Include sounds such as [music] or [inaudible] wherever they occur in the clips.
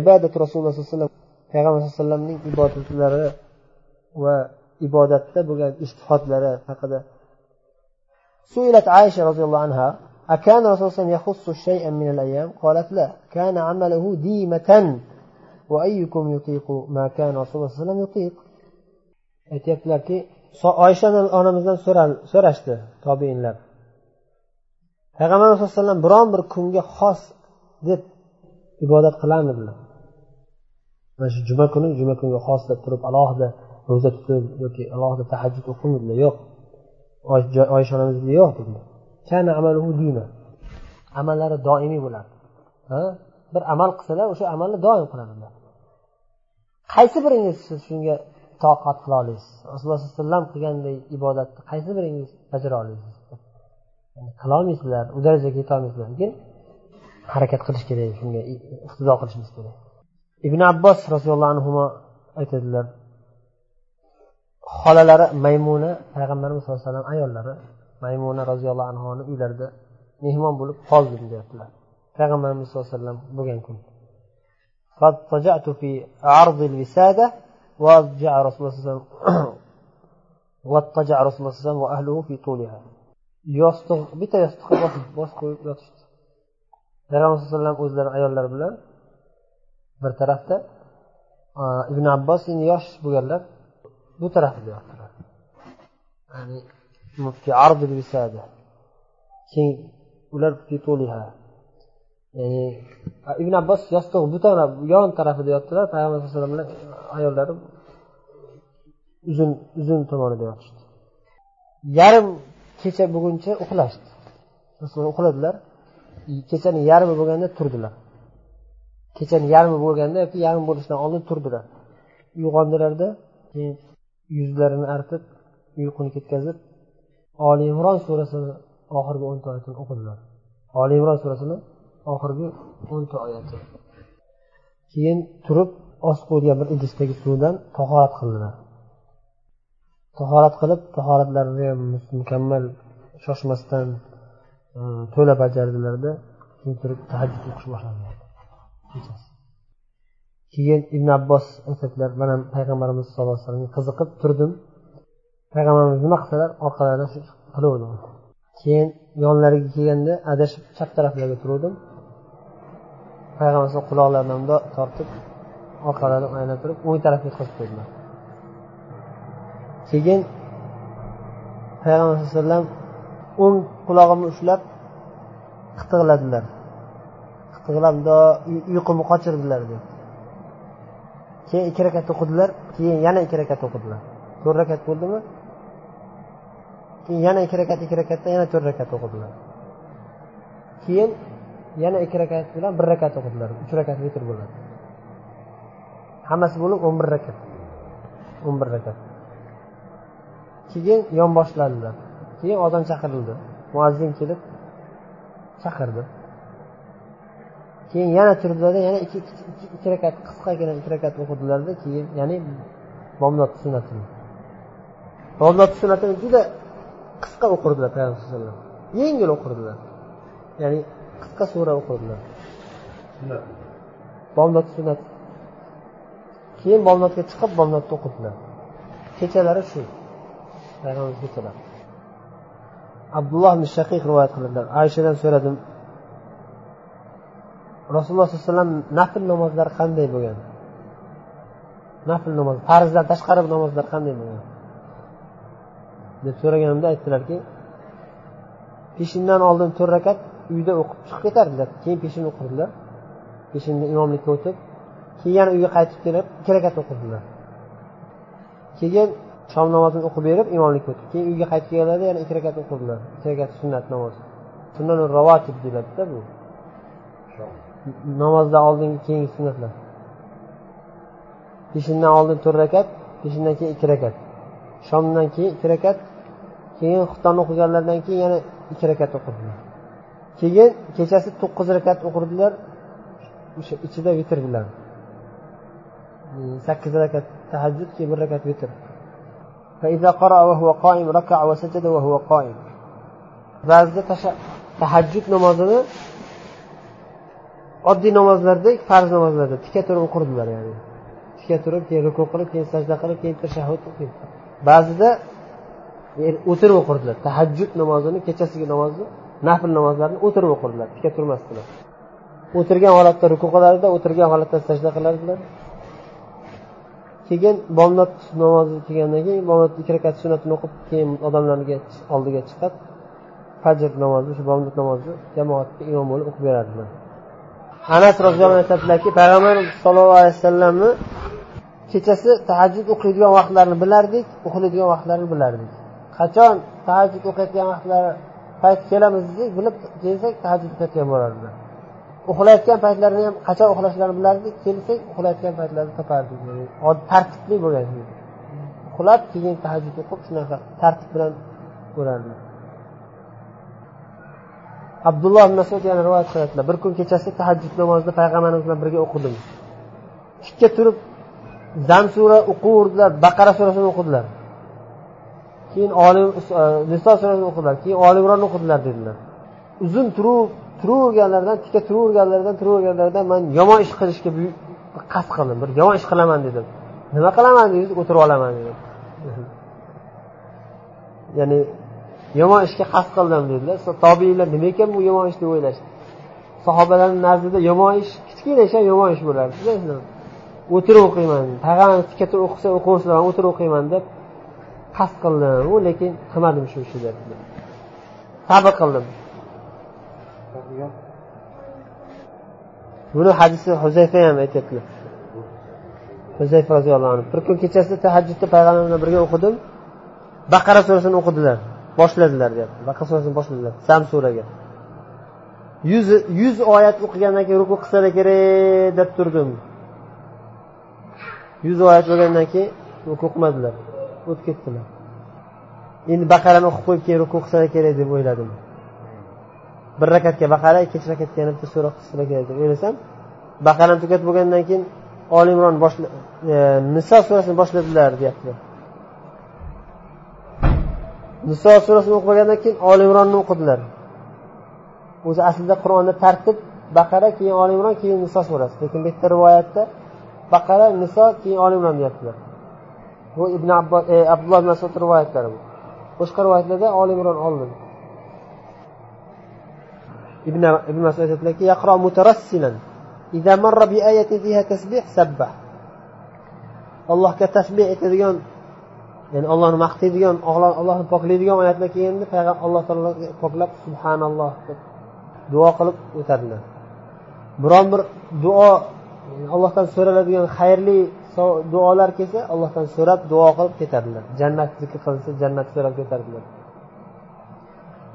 ibodat rasululloh sallallohu alayhi vasallam payg'ambar sallallohu alayhi vasallamning ibodatlari va ibodatda bo'lgan istihodlari haqida سئلت عائشة رضي الله عنها أكان رسول الله صلى الله عليه وسلم يخص شيئا من الأيام قالت لا كان عمله ديمة وأيكم يطيق ما كان رسول الله صلى الله عليه وسلم يطيق aytyaptilarki oysha onamizdan so'rashdi tobeinlar payg'ambar sallallohu alayhi vasallam biron bir kunga xos deb ibodat qilarmidilar mana shu juma kuni juma kunga xos deb turib alohida ro'za tutib yoki alohida tahajjud o'qimadilar yo'q. Oysha onamizga yo'q dedilar amallari doimiy bo'ladi. Bir amal qilsalar o'sha amalni doim qiladilar qaysi biringiz siz shunga toqat qila olasiz rasululloh sallallohu alayhi vasallam qilganday ibodatni qaysi biringiz bajara olasiz qilolmaysizlar u darajaga yetolmaysizlar. Lekin harakat qilish kerak shunga iqtido qilishimiz kerak ibn abbos roziyallohu anhu aytadilar xolalari maymuna payg'ambarimiz sallallohu alayhi vasallam ayollari maymuna roziyallohu anhuni uylarida mehmon bo'lib qoldim deyaptilar payg'ambarimiz sallallohu alayhi vasallam bo'lgan kun فاضطجعت في عرض الوسادة واضجع رسول الله صلى الله عليه وسلم واضطجع رسول الله صلى الله عليه وسلم وأهله في طولها yostiq bitta yostiqqa bosib qo'yib yotishdi Payg'ambar sallallohu alayhi vasallam o'zlari ayollari bilan bir tarafda ibn abbos endi yosh bo'lganlar bu tarafida yotdilar ya'ni keng ular ya'ni ibn abbos yostiq bu taraf yon tarafida yotdilar payg'ambar sallallohu alayhi vasallam ayollari uzun uzun tomonida yotishdi yarim kecha bo'lguncha uxlashdi. Uxladilar. Kechani yarmi bo'lganda turdilar. Kechani yarmi bo'lganda yoki yarmi bo'lishidan oldin turdilar. Uyg'ondilarda keyin yuzlarini artib uyquni ketkazib oli imron surasini oxirgi o'nta oyatini o'qidilar. Oli imron surasini oxirgi o'nta oyati keyin turib osib qo'yilgan bir idishdagi suvdan tahorat qildilar. Tahorat qilib tahoratlarini ham mukammal shoshmasdan to'la bajardilarda keyin turib tahajjud o'qish boshladilar kechasi. Keyin ibn abbos aytadilar man ham payg'ambarimiz sallallohu alayhi vasallamga qiziqib turdim. Payg'ambarimiz nima qilsalar orqalaridan shu qilaverdim keyin yonlariga kelganda adashib chap taraflariga turuvdim. Payg'ambar quloqlaridan bundoq tortib orqalaridan aylanib turib o'ng tarafga yetkazib qo'ydilar. Keyin payg'ambar alayhi vasallam o'ng qulog'imni ushlab qitig'ladilar qitiqlab uyqumni qochirdilar deb. Keyin ikki rakat o'qidilar keyin yana ikki rakat o'qidilar. To'rt rakat bo'ldimi? Keyin yana ikki rakat ikki rakatdan yana to'rt rakat o'qidilar. Keyin yana ikki rakat bilan bir rakat o'qidilar uch rakat vitr bo'ladi. Hammasi bo'lib o'n bir rakat o'n bir rakat. Keyin yonboshladilar. Keyin ozon chaqirildi. Muazzin kelib chaqirdi. Keyin yana turdilarda yana ikki ikki rakat qisqagina ikki rakat o'qidilarda keyin ya'ni bomdod sunnatini. Bomdod sunnatini juda qisqa o'qirdilar payg'ambar alayhi vasallam. Yengil o'qirdilar. Ya'ni qisqa sura o'qirdilar. Bomdod sunnat. Keyin bomdodga chiqib bomdodni o'qidilar kechalari shu. Payg'ambar kechalari abdulloh ibn shaqiq rivoyat qiladilar ayshadan so'radim rasululloh sollallohu alayhi vasallam nafl namozlari qanday bo'lgan? Nafl namoz farzdan tashqari namozlar qanday bo'lgan? deb so'raganimda aytdilarki peshindan oldin to'rt rakat uyda o'qib chiqib ketardilar. Keyin peshin o'qirdilar. Peshinda imomlikka o'tib keyin yana uyga qaytib kelib ikki rakat o'qirdilar. Keyin shom namozini o'qib berib imomlikka o'tib keyin uyga qaytib kelganlarida yana ikki rakat o'qirdilar ikki rakat sunnat namoz sunnat ravotib deyiladida bu. Namozdan oldingi keyingi sunnatlar. Peshindan oldin to'rt rakat peshindan keyin ikki rakat. Shomdan keyin ikki rakat keyin xutonni o'qiganlaridan keyin yana ikki rakat o'qidilar keyin kechasi to'qqiz rakat o'qirdilar o'sha ichida vitr bilan sakkiz rakat tahajjud keyin bir rakat vitr. Ba'zida tahajjud namozini oddiy namozlardek farz namozlarda tika turib o'qirdilar ya'ni. Tika turib keyin ruku qilib keyin sajda qilib keyin tashahhud qilib ba'zida o'tirib o'qirdilar. Tahajjud namozini kechasigi namozni nafl namozlarni o'tirib o'qirdilar. Tika turmasdilar. O'tirgan holatda ruku qilardilar o'tirgan holatda sajda qilardilar. Keyin bomdod namozi kelgandan keyin bomdod ikki rakat sunnatini o'qib keyin odamlarga oldiga chiqib fajr namozi shu bomdod namozini jamoatga imom bo'lib o'qib berardilar. Anas roziyallohu anhu aytadilarki payg'ambar sallallohu alayhi vasallamni kechasi tahajjud o'qiydigan vaqtlarini bilardik uxlaydigan vaqtlarini bilardik. Qachon tahajjud o'qiyotgan vaqtlari payt kelamiz desak bilib kelsak tahajjud o'qiyotgan bo'lardilar. Uxlayotgan paytlarini ham qachon uxlashlarini bilardik kelsak uxlayotgan paytlarini topardik tartibli bo'lgan uxlab keyin tahajjud o'qib shunaqa tartib bilan ko'rardilar abdulloh masud yana rivoyat qilyaptilar. Bir kun kechasi tahajjud namozini payg'ambarimiz bilan birga o'qidim. Tikka turib zam sura o'qiverdilar baqara surasini o'qidilar. Keyin olim niso surasini o'qidilar. Keyin olimronni o'qidilar dedilar. Uzun turib turaverganlaridan tika turaverganlaridan turaverganlaridan man yomon ish qilishga qasd qildim. Bir yomon ish qilaman dedim. Nima qilaman dedingiz? O'tirib olaman dedim. [laughs] Ya'ni yomon ishga qasd qildim dedilar. Tobiylar nima ekan bu yomon ish deb o'ylashdi? Sahobalarni nazdida yomon ish kichkina ish ham yomon ish bo'lardi. O'tirib o'qiyman payg'ambar tikka turib o'qisa o'qiversalar o'tirib o'qiyman deb qasd qildim. U lekin qilmadim shu ishni debdilar sabr qildim. Buni hadisi huzayfa ham aytyaptilar huzayfa roziyallohu anhu. Bir kun kechasi tahajjudda payg'ambar bilan birga o'qidim. Baqara surasini o'qidilar. Boshladilar deyapti. Baqara surasini boshladilar. Sam suraga. Yuz yuz oyat o'qigandan keyin ruku qilsalar kerak deb turdim. Yuz oyat bo'lgandan keyin ruku o'qimadilar o'tib ketdilar. Endi baqarani o'qib qo'yib keyin ruku qilsalar kerak deb o'yladim. Bir rakatga baqara ikkinchi rakatga yana bitta sura qilsalar kerak deb o'ylasam baqarani tugatib bo'lgandan keyin olimron boshla e, niso surasini boshladilar deyaptilar niso surasini o'qigandan keyin olimronni o'qidilar. O'zi aslida qur'onda tartib baqara keyin olimron keyin niso surasi. Lekin bu yerda rivoyatda baqara niso keyin olimron deyaptilar. Bu ibn abbos e, abdulloh masud rivoyatlari bu. Boshqa rivoyatlarda olimron oldin ibn ibn masud aytadilarki yaqro mutarassilan إذا مر بآية فيها تسبيح سبح allohga tasbeh aytadigan ya'ni ollohni maqtaydigan allohni poklaydigan oyatlar kelganda payg'ambar alloh taologa poklab subhanalloh deb duo qilib o'tadilar biron bir duo allohdan so'raladigan xayrli duolar kelsa allohdan so'rab duo qilib ketadilar jannat zikr qilinsa jannat so'rab ketadilar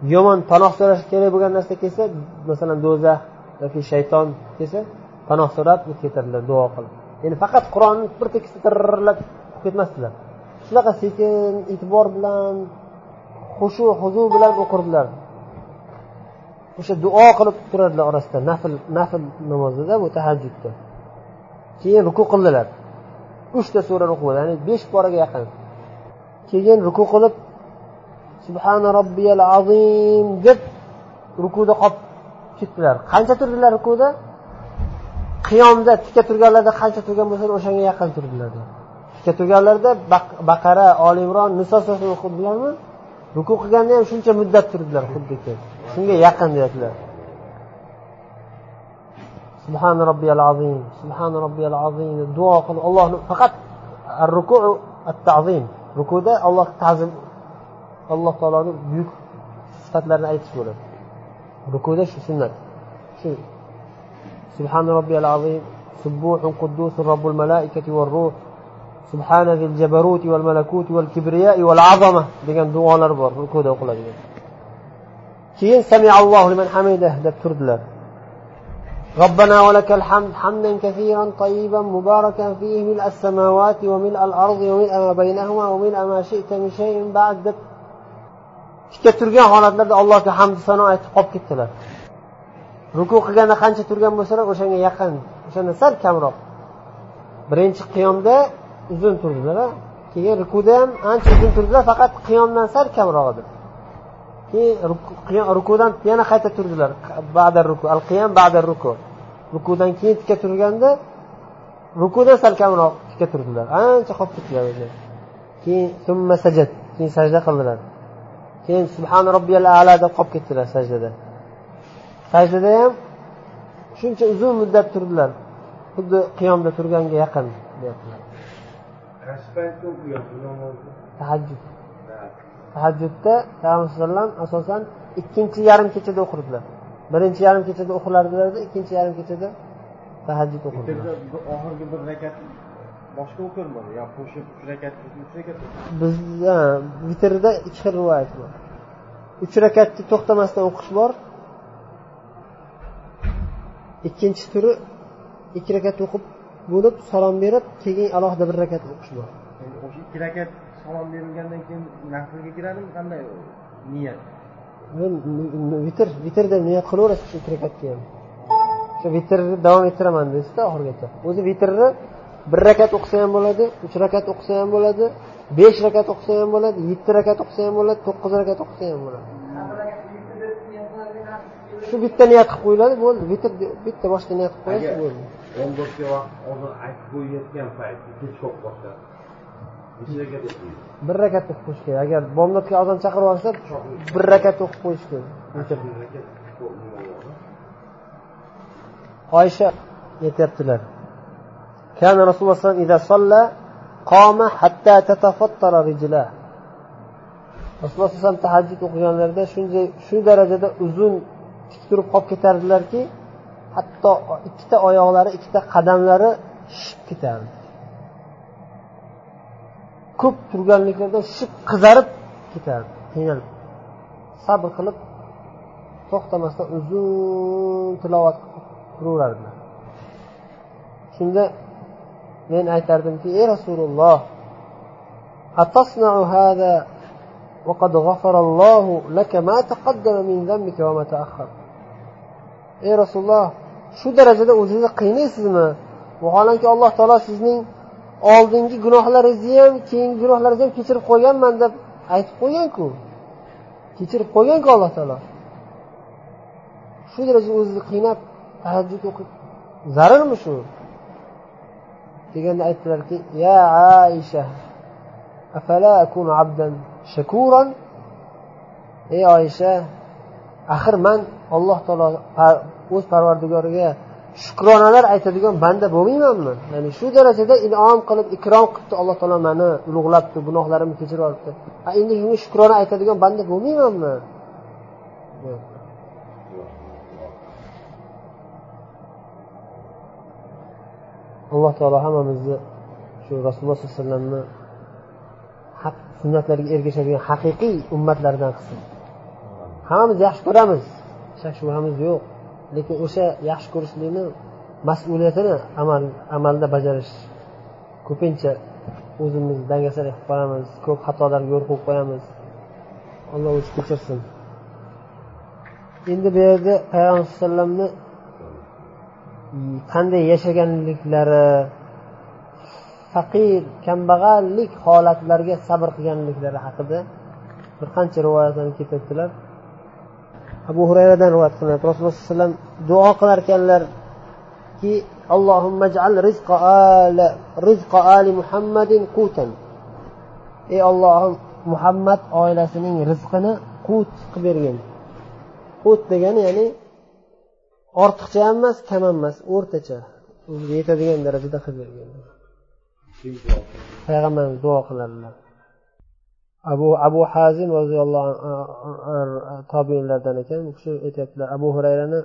Yomon panoh so'rash kerak bo'lgan narsa kelsa masalan do'zax yoki shayton kelsa panoh so'rab ketadilar duo qilib. Ya'ni faqat qur'onni bir tekisda tirrlab ketmasdilar. Shunaqa sekin e'tibor bilan xushu huzu bilan o'qirdilar. O'sha duo qilib turadilar orasida nafl nafl namozida bu tahajjudda. Keyin ruku qildilar. Uchta sura o'qib ya'ni besh poraga yaqin. Keyin ruku qilib subhana robbiyal azim deb rukuda qolib ketdilar. Qancha turdilar rukuda? Qiyomda tika turganlarda qancha turgan bo'lsa o'shanga yaqin turdilar tika turganlarda baqara oli imron niso surasini o'qidilarmi ruku qilganda ham shuncha muddat turdilar xuddiki shunga yaqin deyaptilar subhana robbiyal azim subhana robbiyal azim duo qilib allohni faqat ruku at tazim rukuda alloh ta'zim alloh taoloni buyuk sifatlarini aytish bo'ladi. Rukuda shu sunnat. Shu سبحان ربي العظيم سبوح قدوس رب الملائكة والروح سبحان ذي الجبروت والملكوت والكبرياء والعظمة degan duolar bor rukuda o'qiladigan. Keyin سمع الله لمن حمده deb turdilar. ربنا ولك الحمد حمدا كثيرا طيبا مباركا فيه ملء السماوات وملء الأرض وملء ما بينهما وملء ما شئت من شيء بعد tikka turgan holatlarda allohga hamd sano aytib qolib ketdilar. Ruku qilganda qancha turgan bo'lsalar o'shanga yaqin. O'shanda sal kamroq. Birinchi qiyomda uzun turdilar keyin rukuda ham ancha uzun turdilar faqat qiyomdan sal kamroq edi. Keyin rukudan yana qayta turdilar. Bada ruku al qiyam bada ruku. Rukudan keyin tikka turganda rukudan sal kamroq tikka turdilar. Ancha qolib ketdilar keyin sajad keyin sajda qildilar. Keyin subhan robbiyal ala deb qolib ketdilar sajdada. Sajdada ham shuncha uzun muddat turdilar. Xuddi qiyomda turganga yaqin deyaptilar. Tahajjud. Tahajjudda payg'ambar alayhisalom asosan ikkinchi yarim kechada o'qirdilar. Birinchi yarim kechada o'qilardilarda ikkinchi yarim kechada tahajjud o'qirdilar. Oxirgi bir rakat boshqa o'qirmadi yo qo'shib uch rakat uch rakat bizda vitrda ikki xil rivoyat bor. Uch rakatni to'xtamasdan o'qish bor. Ikkinchi turi ikki rakat o'qib bo'lib salom berib keyin alohida bir rakat o'qish bor. O'sha ikki rakat salom berilgandan keyin naflga kiradimi? Qanday niyat? Vitr vitr deb niyat qilaverasiz ikki rakatga ham. Shu vitrni davom ettiraman deysizda oxirigacha. O'zi vitrni bir rakat o'qisa ham bo'ladi uch rakat o'qisa ham bo'ladi besh rakat o'qisa ham bo'ladi yetti rakat o'qisa ham bo'ladi to'qqiz rakat o'qisa ham bo'ladi. Shu bitta niyat qilib qo'yiladi bo'ldi. Vitr bitta boshqa niyat qilib qo'yasiz bo'ldi. o'n to'rtga vaqt oldin aytib qo'yayotgan payt kech qolib qolsa bir rakat o'qib qo'yish kerak. Agar bomdodga ozon chaqirib yuborsa bir rakat o'qib qo'yish kerak. Oysha aytyaptilar كان رسول الله صلى الله عليه وسلم إذا صلى قام حتى تتفطر رجلاه rasululloh alayhi vasallam tahajjud o'qiganlarida shunday shu darajada uzun tik turib qolib ketardilarki hatto ikkita oyoqlari ikkita qadamlari shishib ketardi ko'p turganliklaridan shishib qizarib ketardi qiynalib sabr qilib to'xtamasdan uzun tilovat qilib turaverardilar shunda men aytardimki ey rasululloh أتصنع هذا وقد غفر الله لك ما تقدم من ذنبك وما تأخر ey rasululloh shu darajada o'zingizni qiynaysizmi vaholanki alloh taolo sizning oldingi gunohlaringizni ham keyingi gunohlaringizni ham kechirib qo'yganman deb aytib qo'yganku kechirib qo'yganku alloh taolo shu darajada o'zizni qiynab tahajjud o'qib zarurmi shu Deganda aytdilarki ya aisha afala akunu abdan shakuran? Ey oysha axir man alloh taolo o'z parvardigoriga shukronalar aytadigan banda bo'lmaymanmi? Ya'ni shu darajada inom qilib ikrom qilibdi alloh taolo mani ulug'labdi gunohlarimni kechirib yuboribdi endi shunga shukrona aytadigan banda bo'lmaymanmi? Alloh taolo hammamizni shu rasululloh sollallohu alayhi vasallamni haq sunnatlariga ergashadigan haqiqiy ummatlardan qilsin. Hammamiz yaxshi ko'ramiz. Shak shubhamiz yo'q. Lekin o'sha yaxshi ko'rishlikni mas'uliyatini amal amalda bajarish ko'pincha o'zimiz dangasalik qilib qolamiz ko'p xatolarga yo'l qo'yib qo'yamiz. Alloh o'zi kechirsin. Endi bu yerda payg'ambar alayhi vasallamni Mm, qanday yashaganliklari faqir kambag'allik holatlarga sabr qilganliklari haqida bir qancha rivoyatlarni keltiribdilar abu hurayradan rivoyat qilinadi. Rasululloh sallallohu alayhi vasallam duo qilar ekanlarki allohumma ij'al rizqa rizqa ali muhammadin qutan. Ey ollohim muhammad oilasining rizqini qut qilib bergin. Qut degani ya'ni ortiqcha ham emas kam ham emas o'rtacha o'ziga yetadigan darajada qilib bergan payg'ambarimiz duo qiladilar abu abu hazin roziyallohu tobiinlardan ekan u kishi aytyaptilar abu hurayrani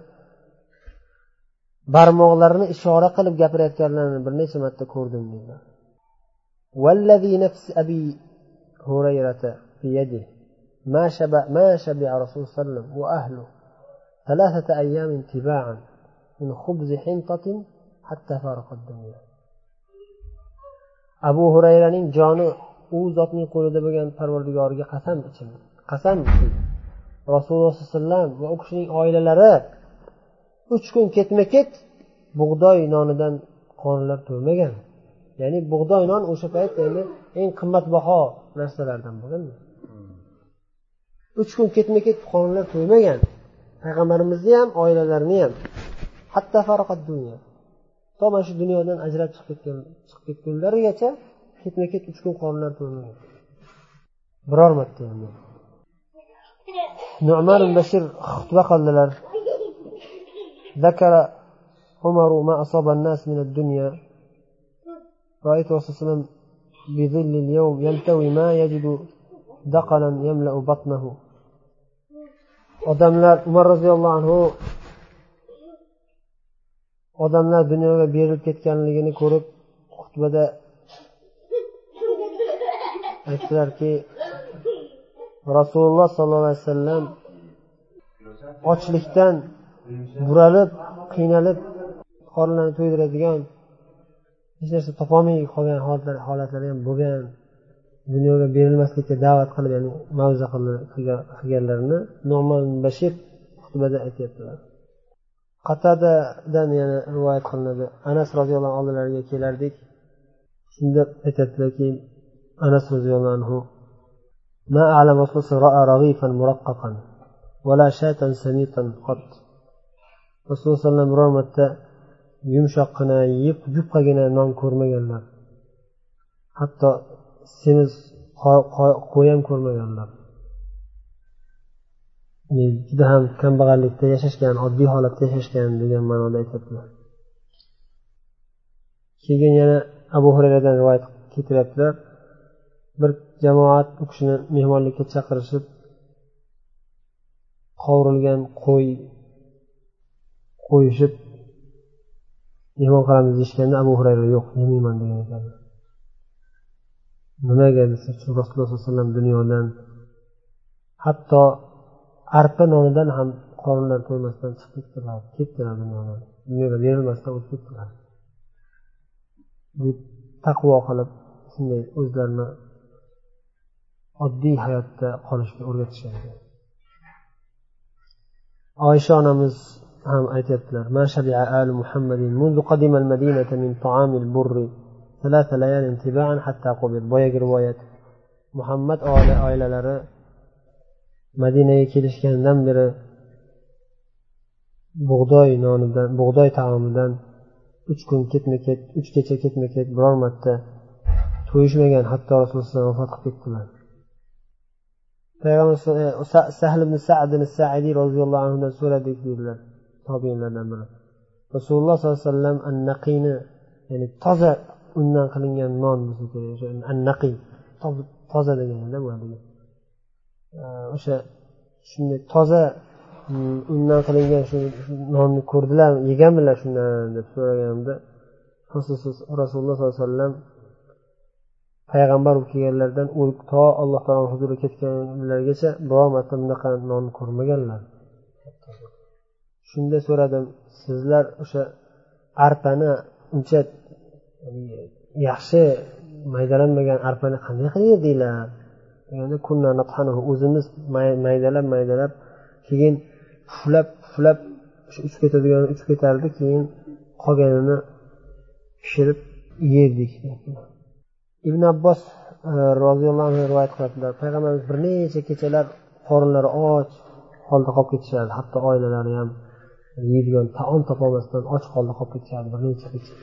barmoqlarini ishora qilib gapirayotganlarini bir necha marta ko'rdim deydilar والذي نفس أبي هريرة بيده ما شبع ما شبع رسول الله صلى الله عليه وسلم وأهله ثلاثة أيام تباعا من خبز حنطة حتى فارق الدنيا abu hurayraning joni u zotning qo'lida bo'lgan parvardigoriga qasam ichim qasam rasululloh sollallohu alayhi vasallam va u kishining oilalari uch kun ketma ket bug'doy nonidan qornlar to'ymagan ya'ni bug'doy non o'sha payt endi eng qimmatbaho narsalardan bo'lgan uch kun ketma ket qornlar to'ymagan payg'ambarimizni ham oilalarini ham hatta faraqat dunyo to mana shu dunyodan ajrab chiqib ketgan chiqib ketgunlarigacha ketma ket uch kun qornlar to'ymagan biror marta ham nu'man ibn bashir xutba qildilar ذكر عمر ما أصاب الناس من الدنيا رأيت رسول الله صلى الله عليه وسلم بظل اليوم يلتوي ما يجد دقلا يملأ بطنه odamlar umar roziyallohu anhu odamlar dunyoga berilib ketganligini ko'rib xutbada aytdilarki rasululloh sollallohu alayhi vasallam ochlikdan buralib qiynalib qornlarini to'ydiradigan hech narsa topolmay qolgan holatlar ham bo'lgan. dunyoga berilmaslikka da'vat qilib ya'ni mavza qilganlarini nomon bashir xutbada aytyaptilar qatadadan yana rivoyat qilinadi anas roziyallohu anhu oldilariga kelardik shunda aytyaptilarki anas roziyallohu anhu ما أعلم رسول رأى رغيفا مرققا ولا شاة سميقا قط rasululloh alayhi vasallam biror marta yumshoqqina yupqagina non ko'rmaganlar hatto seni qo'yam ko'rmaganlar. Juda ham kambag'allikda yashashgan oddiy holatda yashashgan degan ma'noda aytyaptilar keyin yana abu hurayradan rivoyat keltiryaptilar. Bir jamoat u kishini mehmonlikka chaqirishib qovurilgan qo'y qo'yishib mehmon qilamiz deyishganda abu hurayra yo'q yemayman degan ekanlar nimaga desa rasululloh sollallohu alayhi vasallam dunyodan hatto arpa nonidan ham qorinlar to'ymasdan chiqib ketdilar ketdilar dunyodan dunyoga berilmasdan o'tib ketdilar bu taqvo qilib shunday o'zlarini oddiy hayotda qolishga o'rgatishgan oysha onamiz ham aytyaptilar ما شبع آل محمد منذ قدم المدينة من طعام البر boyagi rivoyat. Muhammad oila oilalari madinaga kelishganidan beri bug'doy nonidan bug'doy taomidan uch kun ketma ket uch kecha ketma ket biror marta to'yishmagan. Hatto rasululloh vafot qilib ketdilar. Payg'ambar sahl ibn saidiy roziyallohu anhudan so'radik deydilar tobiinlardan biri. Rasululloh sollallohu alayhi vasallam annaqiyni ya'ni toza undan qilingan non bo'lsa kerak annaqiy toza deganida bu o'sha shunday toza mm, undan qilingan shu nonni ko'rdilarmi yeganmilar shundan deb so'raganimda rasululloh sollallohu alayhi vasallam payg'ambar bo'lib kelganlaridan to alloh taolo huzuriga ketganlarigacha biror marta bunaqa nonni ko'rmaganlar. Shunda so'radim sizlar o'sha arpani uncha yaxshi maydalanmagan arpani qanday qilib yedinglar deganda o'zimiz maydalab maydalab keyin puflab puflab uchib ketadigan uchib ketardi keyin qolganini pishirib yerdik. Ibn abbos e, roziyallohu anhu rivoyat qiladilar payg'ambarimiz bir necha kechalar qorinlari och holda qolib ketishardi. Hatto oilalari ham yeydigan taom topolmasdan och holda qolib ketishardi bir necha kecha.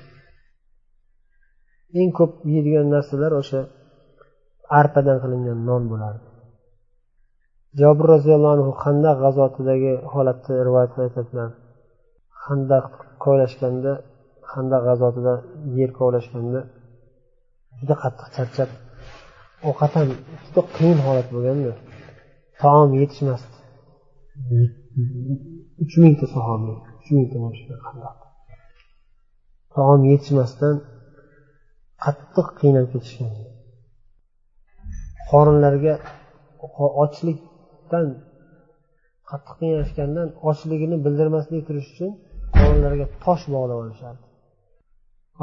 Eng ko'p yeydigan narsalar o'sha arpadan qilingan non bo'lardi. Jobir roziyallohu anhu handaq g'azotidagi holatni rivoyat qilib aytadilar handaq kovlashganda handaq g'azotida yer kovlashganda juda qattiq charchab ovqat ham juda qiyin holat bo'lganda taom yetishmasdi. Uch mingta sahobiy uch mingta taom yetishmasdan qattiq qiynalib ketishgan. Qorinlariga ochlikdan qattiq qiynalishgandan ochligini bildirmaslik turish uchun qorinlariga tosh bog'lab olishardi.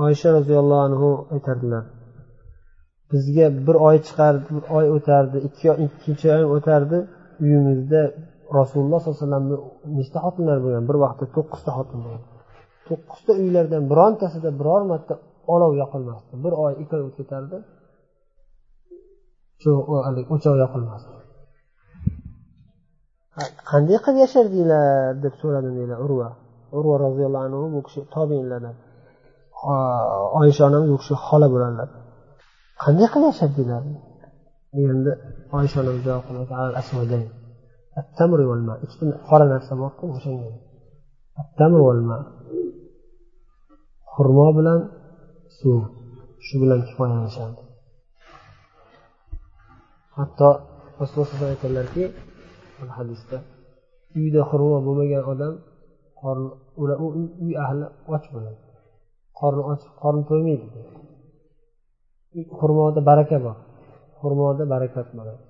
Oysha roziyallohu anhu aytardilar bizga bir oy chiqardi bir oy o'tardi ikki ikkinchi oy o'tardi uyimizda rasululloh sollallohu alayhi vasallamni nechta xotinlar bo'lgan? Bir vaqtda to'qqizta xotin bo'lgan. To'qqizta uylardan birontasida biror marta olov yoqilmasdi. Bir oy ikki oy o'tib ketardi. O'choq yoqilmasdi. Qanday qilib yashardinglar deb so'radim deydilar urva. Urva roziyallohu anhu bu kishi tobeinlardan oysha onamiz u kishi xola bo'ladilar qanday qilib yashardinglar? Deganda oysha onamiz javob qiladi ikkita qora narsa borku o'shanga. Xurmo bilan suv shu bilan kifoyalanishadi hatto rasululloh aytadilarki hadisda uyda xurmo bo'lmagan odam qorni u uy ahli och bo'ladi. Qorni och qorni to'ymaydi xurmoda baraka bor. Xurmoda barakat bo'ladi.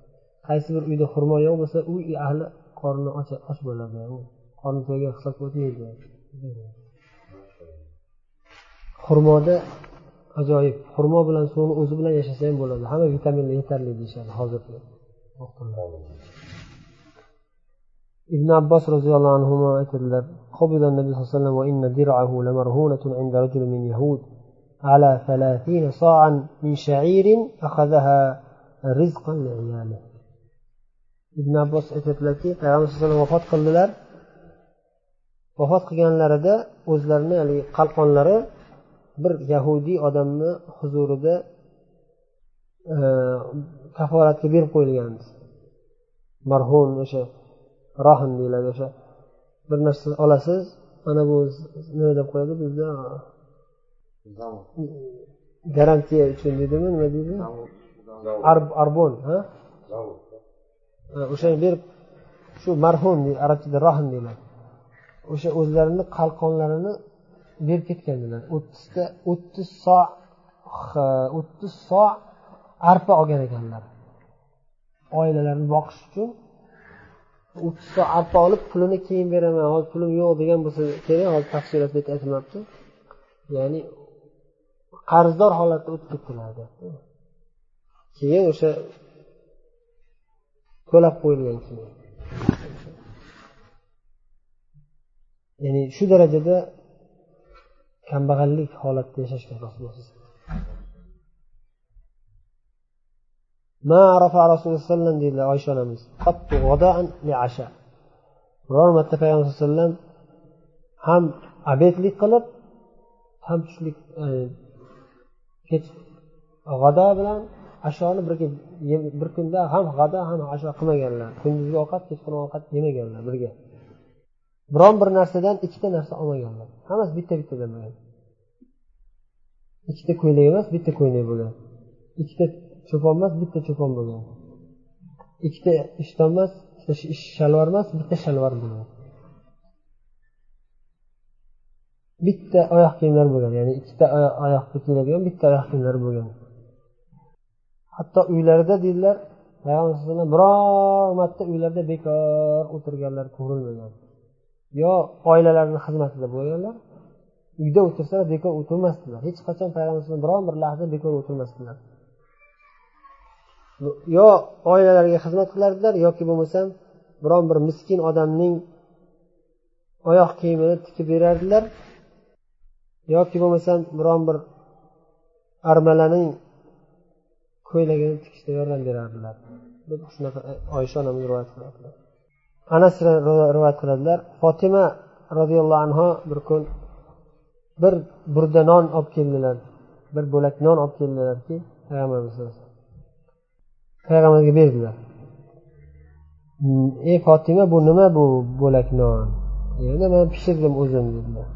Qaysi bir uyda xurmo yo'q bo'lsa uy ahli qorni och bo'ladi. Qorni to'ygan hisobga o'tmaydi. Xurmoda ajoyib xurmo bilan suvni o'zi bilan yashasa ham bo'ladi hamma vitaminlar yetarli deyishadi hozirgi ibn abbos roziyallohu anhu aytadilar قبض النبي صلى الله عليه وسلم وإن درعه لمرهونة عند رجل من يهود على ثلاثين صاعا من شعير أخذها رزقا لعياله ibn abbos aytyaptilarki payg'ambar sallallohu alayhi vasallam vafot qildilar vafot qilganlarida o'zlarini haligi qalqonlari bir yahudiy odamni huzurida e, kaforatga berib qo'yilgan marhum o'sha rohin deyiladi o'sha bir narsa olasiz mana bu nima deb qo'yadi bizda garantiya uchun deydimi nima deydi arbon ha? O'shani berib shu marhum arabchada rohin deyiladi. O'sha o'zlarini qalqonlarini berib ketgandilar. O'ttizta o'ttiz so o'ttiz so arpa olgan ekanlar. Oilalarini boqish uchun o'ttiz so arpa olib pulini keyin beraman hozir pulim yo'q degan bo'lsa kerak hozir tafsilot bu yerda aytilmabdi. Ya'ni qarzdor holatda o'tib ketdilar keyin o'sha to'lab qo'yilgan keyin. Ya'ni shu darajada kambag'allik holatda yashashga nasib bo'lsin rasululloh deydilar oysha onamiz biror marta payg'ambar sallallohu alayhi vasallam ham obedlik qilib ham tushlik e, kech g'ada bilan ashoni birga bir kunda ham g'ada ham asho qilmaganlar. Kunduzgi ovqat kechqurun ovqat yemaganlar birga. Biron bir narsadan ikkita narsa olmaganlar hammasi bitta bittadan bo'lgan ikkita ko'ylak emas bitta ko'ylak bo'lgan. Ikkita cho'pon emas bitta cho'pon bo'lgan. Ikkita ishton emas ikkita shalvar emas bitta shalvar bo'lgan. Bitta oyoq kiyimlar bo'lgan ya'ni ikkita oyoqda kiyiladigan bitta oyoq kiyimlar bo'lgan. Hatto uylarida deydilar payg'ambar alayhi biror marta uylarida bekor o'tirganlar ko'rilmagan. Yo oilalarini xizmatida bo'lganlar uyda o'tirsalar bekor o'tirmasdilar. Hech qachon payg'ambar biron bir lahza bekor o'tirmasdilar. Yo oilalariga xizmat qilardilar yoki bo'lmasam biron bir miskin odamning oyoq kiyimini tikib berardilar yoki bo'lmasam biron bir armalaning ko'ylagini tikishda yordam berardilar. Deb shunaqa oysha onamiz rivoyat qilyaptilar anas rivoyat qiladilar. Fotima roziyallohu anhu bir kun bir burda non olib keldilar. Bir bo'lak non olib keldilarki payg'ambarimiz payg'ambarga berdilar. Ey fotima bu nima bu bo'lak non? Endi man pishirdim o'zim dedilar.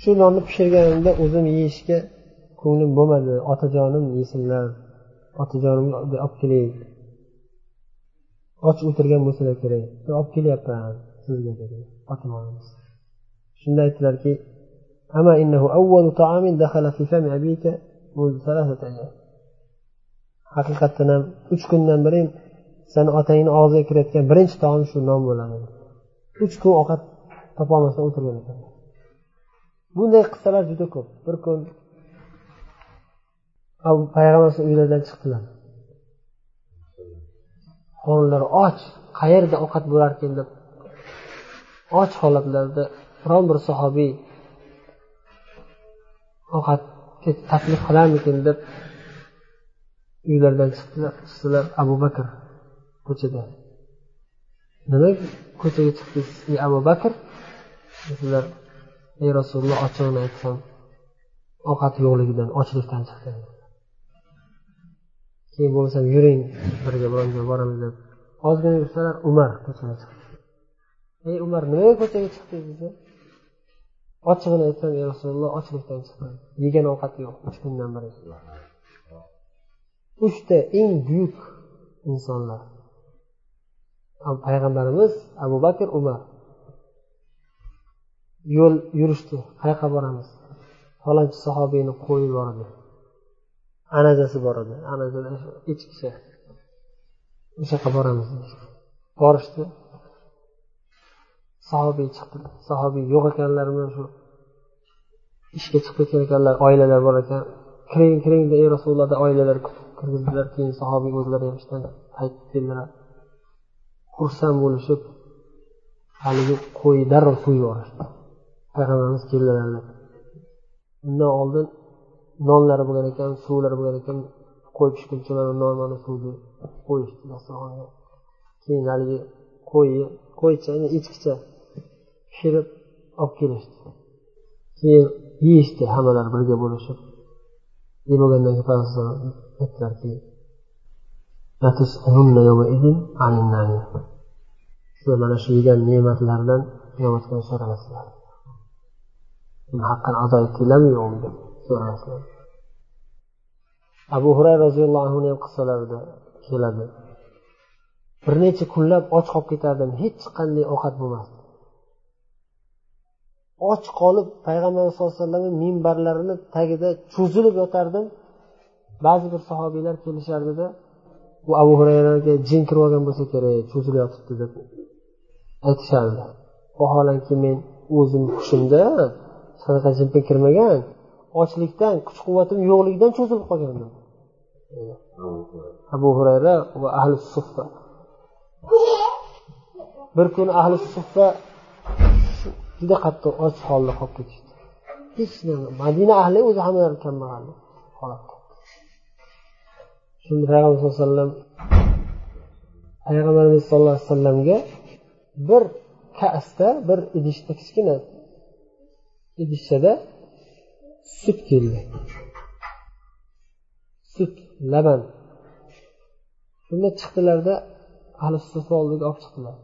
Shu nonni pishirganimda o'zim yeyishga ko'nglim bo'lmadi otajonim yesinlar otajonimga olib kelay och o'tirgan bo'lsalar kerak olib kelyapman sizga dedi fotima onamiz shunda aytdilarki أما إنه أول طعام دخل في فم أبيك منذ ثلاثة أيام haqiqatdan ham uch kundan beri sani otangni og'ziga kirayotgan birinchi taom shu non bo'ladi uch kun ovqat topolmasdan o'tirgan ekan bunday qissalar juda ko'p bir kun payg'ambar uylaridan chiqdilar Qo'llari och qayerda ovqat bo'larkan deb och holatlarida biron bir sahobiy ovqat taklif qilarmikin deb uylaridan chiqdilar chiqdilar abu bakr ko'chada. Nima ko'chaga chiqdingiz ey abu bakr? Sizlar ey rasululloh ochig'ini aytsam ovqat yo'qligidan ochlikdan chiqdim keyin bo'lmasam yuring birga biron joyga boramiz deb. Ozgina yursalar umar ko'chaga chiqdi. Ey umar nimaga ko'chaga chiqdingiz desa? Ochig'ini aytsam ey rasululloh ochlikdan chiqdim yegan ovqat yo'q uch kundan beri. Uchta eng buyuk insonlar. Payg'ambarimiz abu bakr umar. Yo'l yurishdi. Qayoqqa boramiz? Falonchi sahobiyni qo'yi bor anazasi bor edi. Anazada echkicha o'sha yoqqa boramiz. Borishdi. Sahobiy chiqdi. Sahobiy yo'q ekanlarmi shu ishga chiqib ketgan ekanlar oilalar bor ekan. Kiring kiring ey rasululloh oilalar kirgizdilar keyin sahobiy o'zlari ham ishdan qaytib keldilar. Xursand bo'lishib haligi qo'yni darrov so'yib yuborishdi. Payg'ambarimiz keldilar deb undan oldin nonlari bo'lgan ekan suvlari bo'lgan ekan qo'y pishguncha mana non mana suvni qo'yishdi dasturxonga. Keyin haligi qo'yni qo'ycha echkicha pishirib olib kelishdi. Keyin yeyishdi hammalari birga bo'lishib. Yeb bo'lgandan keyin payg'ambar aytdilarki sizlar mana shu yegan ne'matlardan qiyomat kuni so'ralasizlar haqqini ado etdinglarmi yo'qmi abu hurayra roziyallohu anhuni ham qissalarida keladi. Bir necha kunlab och qolib ketardim hech qanday ovqat bo'lmasdi. Och qolib payg'ambar sallallohu alayhi vasallamni minbarlarini tagida cho'zilib yotardim. Ba'zi bir sahobiylar kelishardida bu abu hurayraga jin kirib olgan bo'lsa kerak cho'zilib yotibdi deb aytishardi. Vaholanki men o'zim hushimda sadaqa jin kirmagan ochlikdan kuch quvvatim yo'qligidan cho'zilib qolganman abu hurayra va ahli suffa bir kuni ahli suffa juda qattiq och holda qolib ketishdi. Hech nima madina ahli o'zi hammalari kambag'al holatda shunda payg'ambar sallallohu alayhi vasallam payg'ambarimiz sallallohu alayhi vasallamga bir kasda bir idishda kichkina idishchada sut keldi? Sut laban. Shunda chiqdilarda ahli sufa oldiga olib chiqdilar.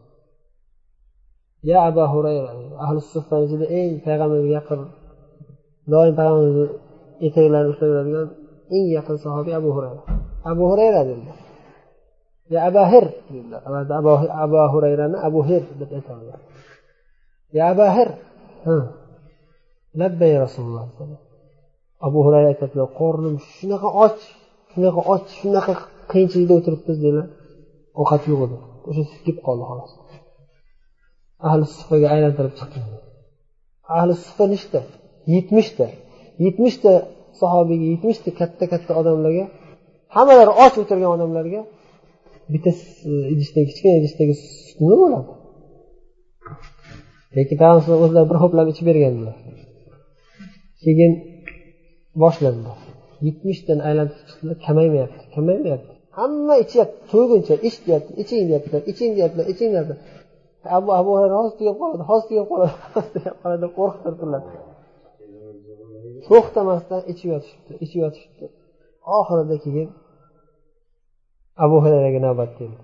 Ya abu hurayra ahli suffani ichida eng payg'ambarga yaqin doim payg'ambarni etaklarini ushlab yuradigan eng yaqin sahobiy abu hurayra. Abu hurayra dedilar ya abahir dedilar. Abu hurayrani abu hir deb aytadilar. Ya abahir labbay rasululloh abu hurayra aytadilar qornim shunaqa och shunaqa och shunaqa qiyinchilikda o'tiribmiz dedilar. Ovqat yo'q edi. O'sha kelib qoldi xolos. Ahli sufaga aylantirib chiqdi ahli sufa nechta? Yetmishta. Yetmishta sahobiyga yetmishta katta katta odamlarga hammalari och o'tirgan odamlarga bitta e, idishdagi kichkina idishdagi sut nima bo'ladi? Lekin payg'ambar o'zlari bir ho'plab ichib bergandilar. Keyin boshlandi. Yetmishdan aylantirib chiqdilar kamaymayapti kamaymayapti hamma ichyapti to'yguncha ich deyapti iching deyaptilar iching deyaptilar iching deyaptilar abu abu hozir tugab qoladi hozir tugab qoladi hozir tugab qoladi deb qo'rqtirdilar to'xtamasdan ichib yotishibdi ichib yotishibdi oxirida keyin abu hurayraga navbat keldi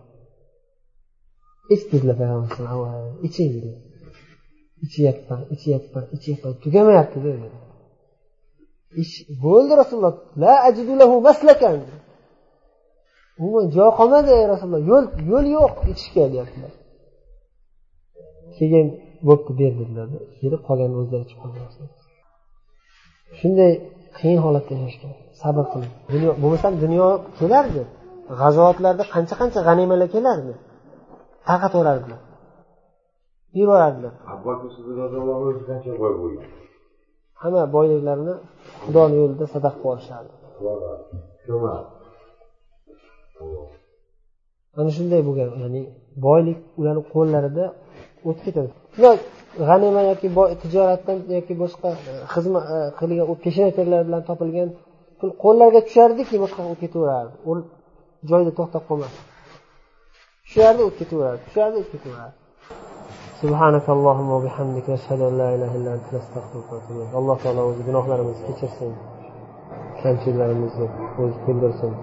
ich dedilar payg'ambar iching dedi ichyapman ichyapman ichyapman tugamayapti dedi ish bo'ldi rasululloh. La ajidu lahu maslakan. Umuman joy qolmadi ey rasululloh. Yo'l yo'l yo'q ichishga deyaptilar. Keyin bo'pti ber dedilar. Kelib qolgan o'zlari chiqib shunday qiyin holatda yashashgan sabr qiling dunyo bo'lmasam dunyo kelardi. G'azovatlarda qancha qancha g'animalar kelardi. Tarqataverardilar yuborardilar hamma boyliklarini xudoni yo'lida sadaqa qilib yuborishardi mana shunday bo'lgan ya'ni boylik ularni qo'llarida o'tib ketadi. Ular g'anima yoki tijoratdan yoki boshqa e, xizmat e, qilgan peshina terlari bilan topilgan pul qo'llariga tushardiki boshqa o'tib ketaverardi joyida to'xtab qolmasdi tushardi o'tib ketaverardi tushardi o'tib ketaverardi سبحانك اللهم وبحمدك نشهد ان لا اله الا انت نستغفرك ونتوب اليك alloh taolo o'zi gunohlarimizni kechirsin kamchiliklarimizni o'zi to'ldirsin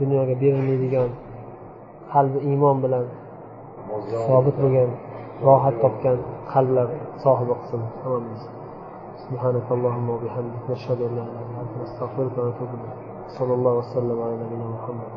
dunyoga berilmaydigan qalbi iymon bilan sobit bo'lgan rohat topgan qalblar sohibi qilsin hammamizni سبحانك اللهم وبحمدك نشهد ان لا اله الا انت نستغفرك ونتوب اليك صلى الله وسلم على نبينا محمد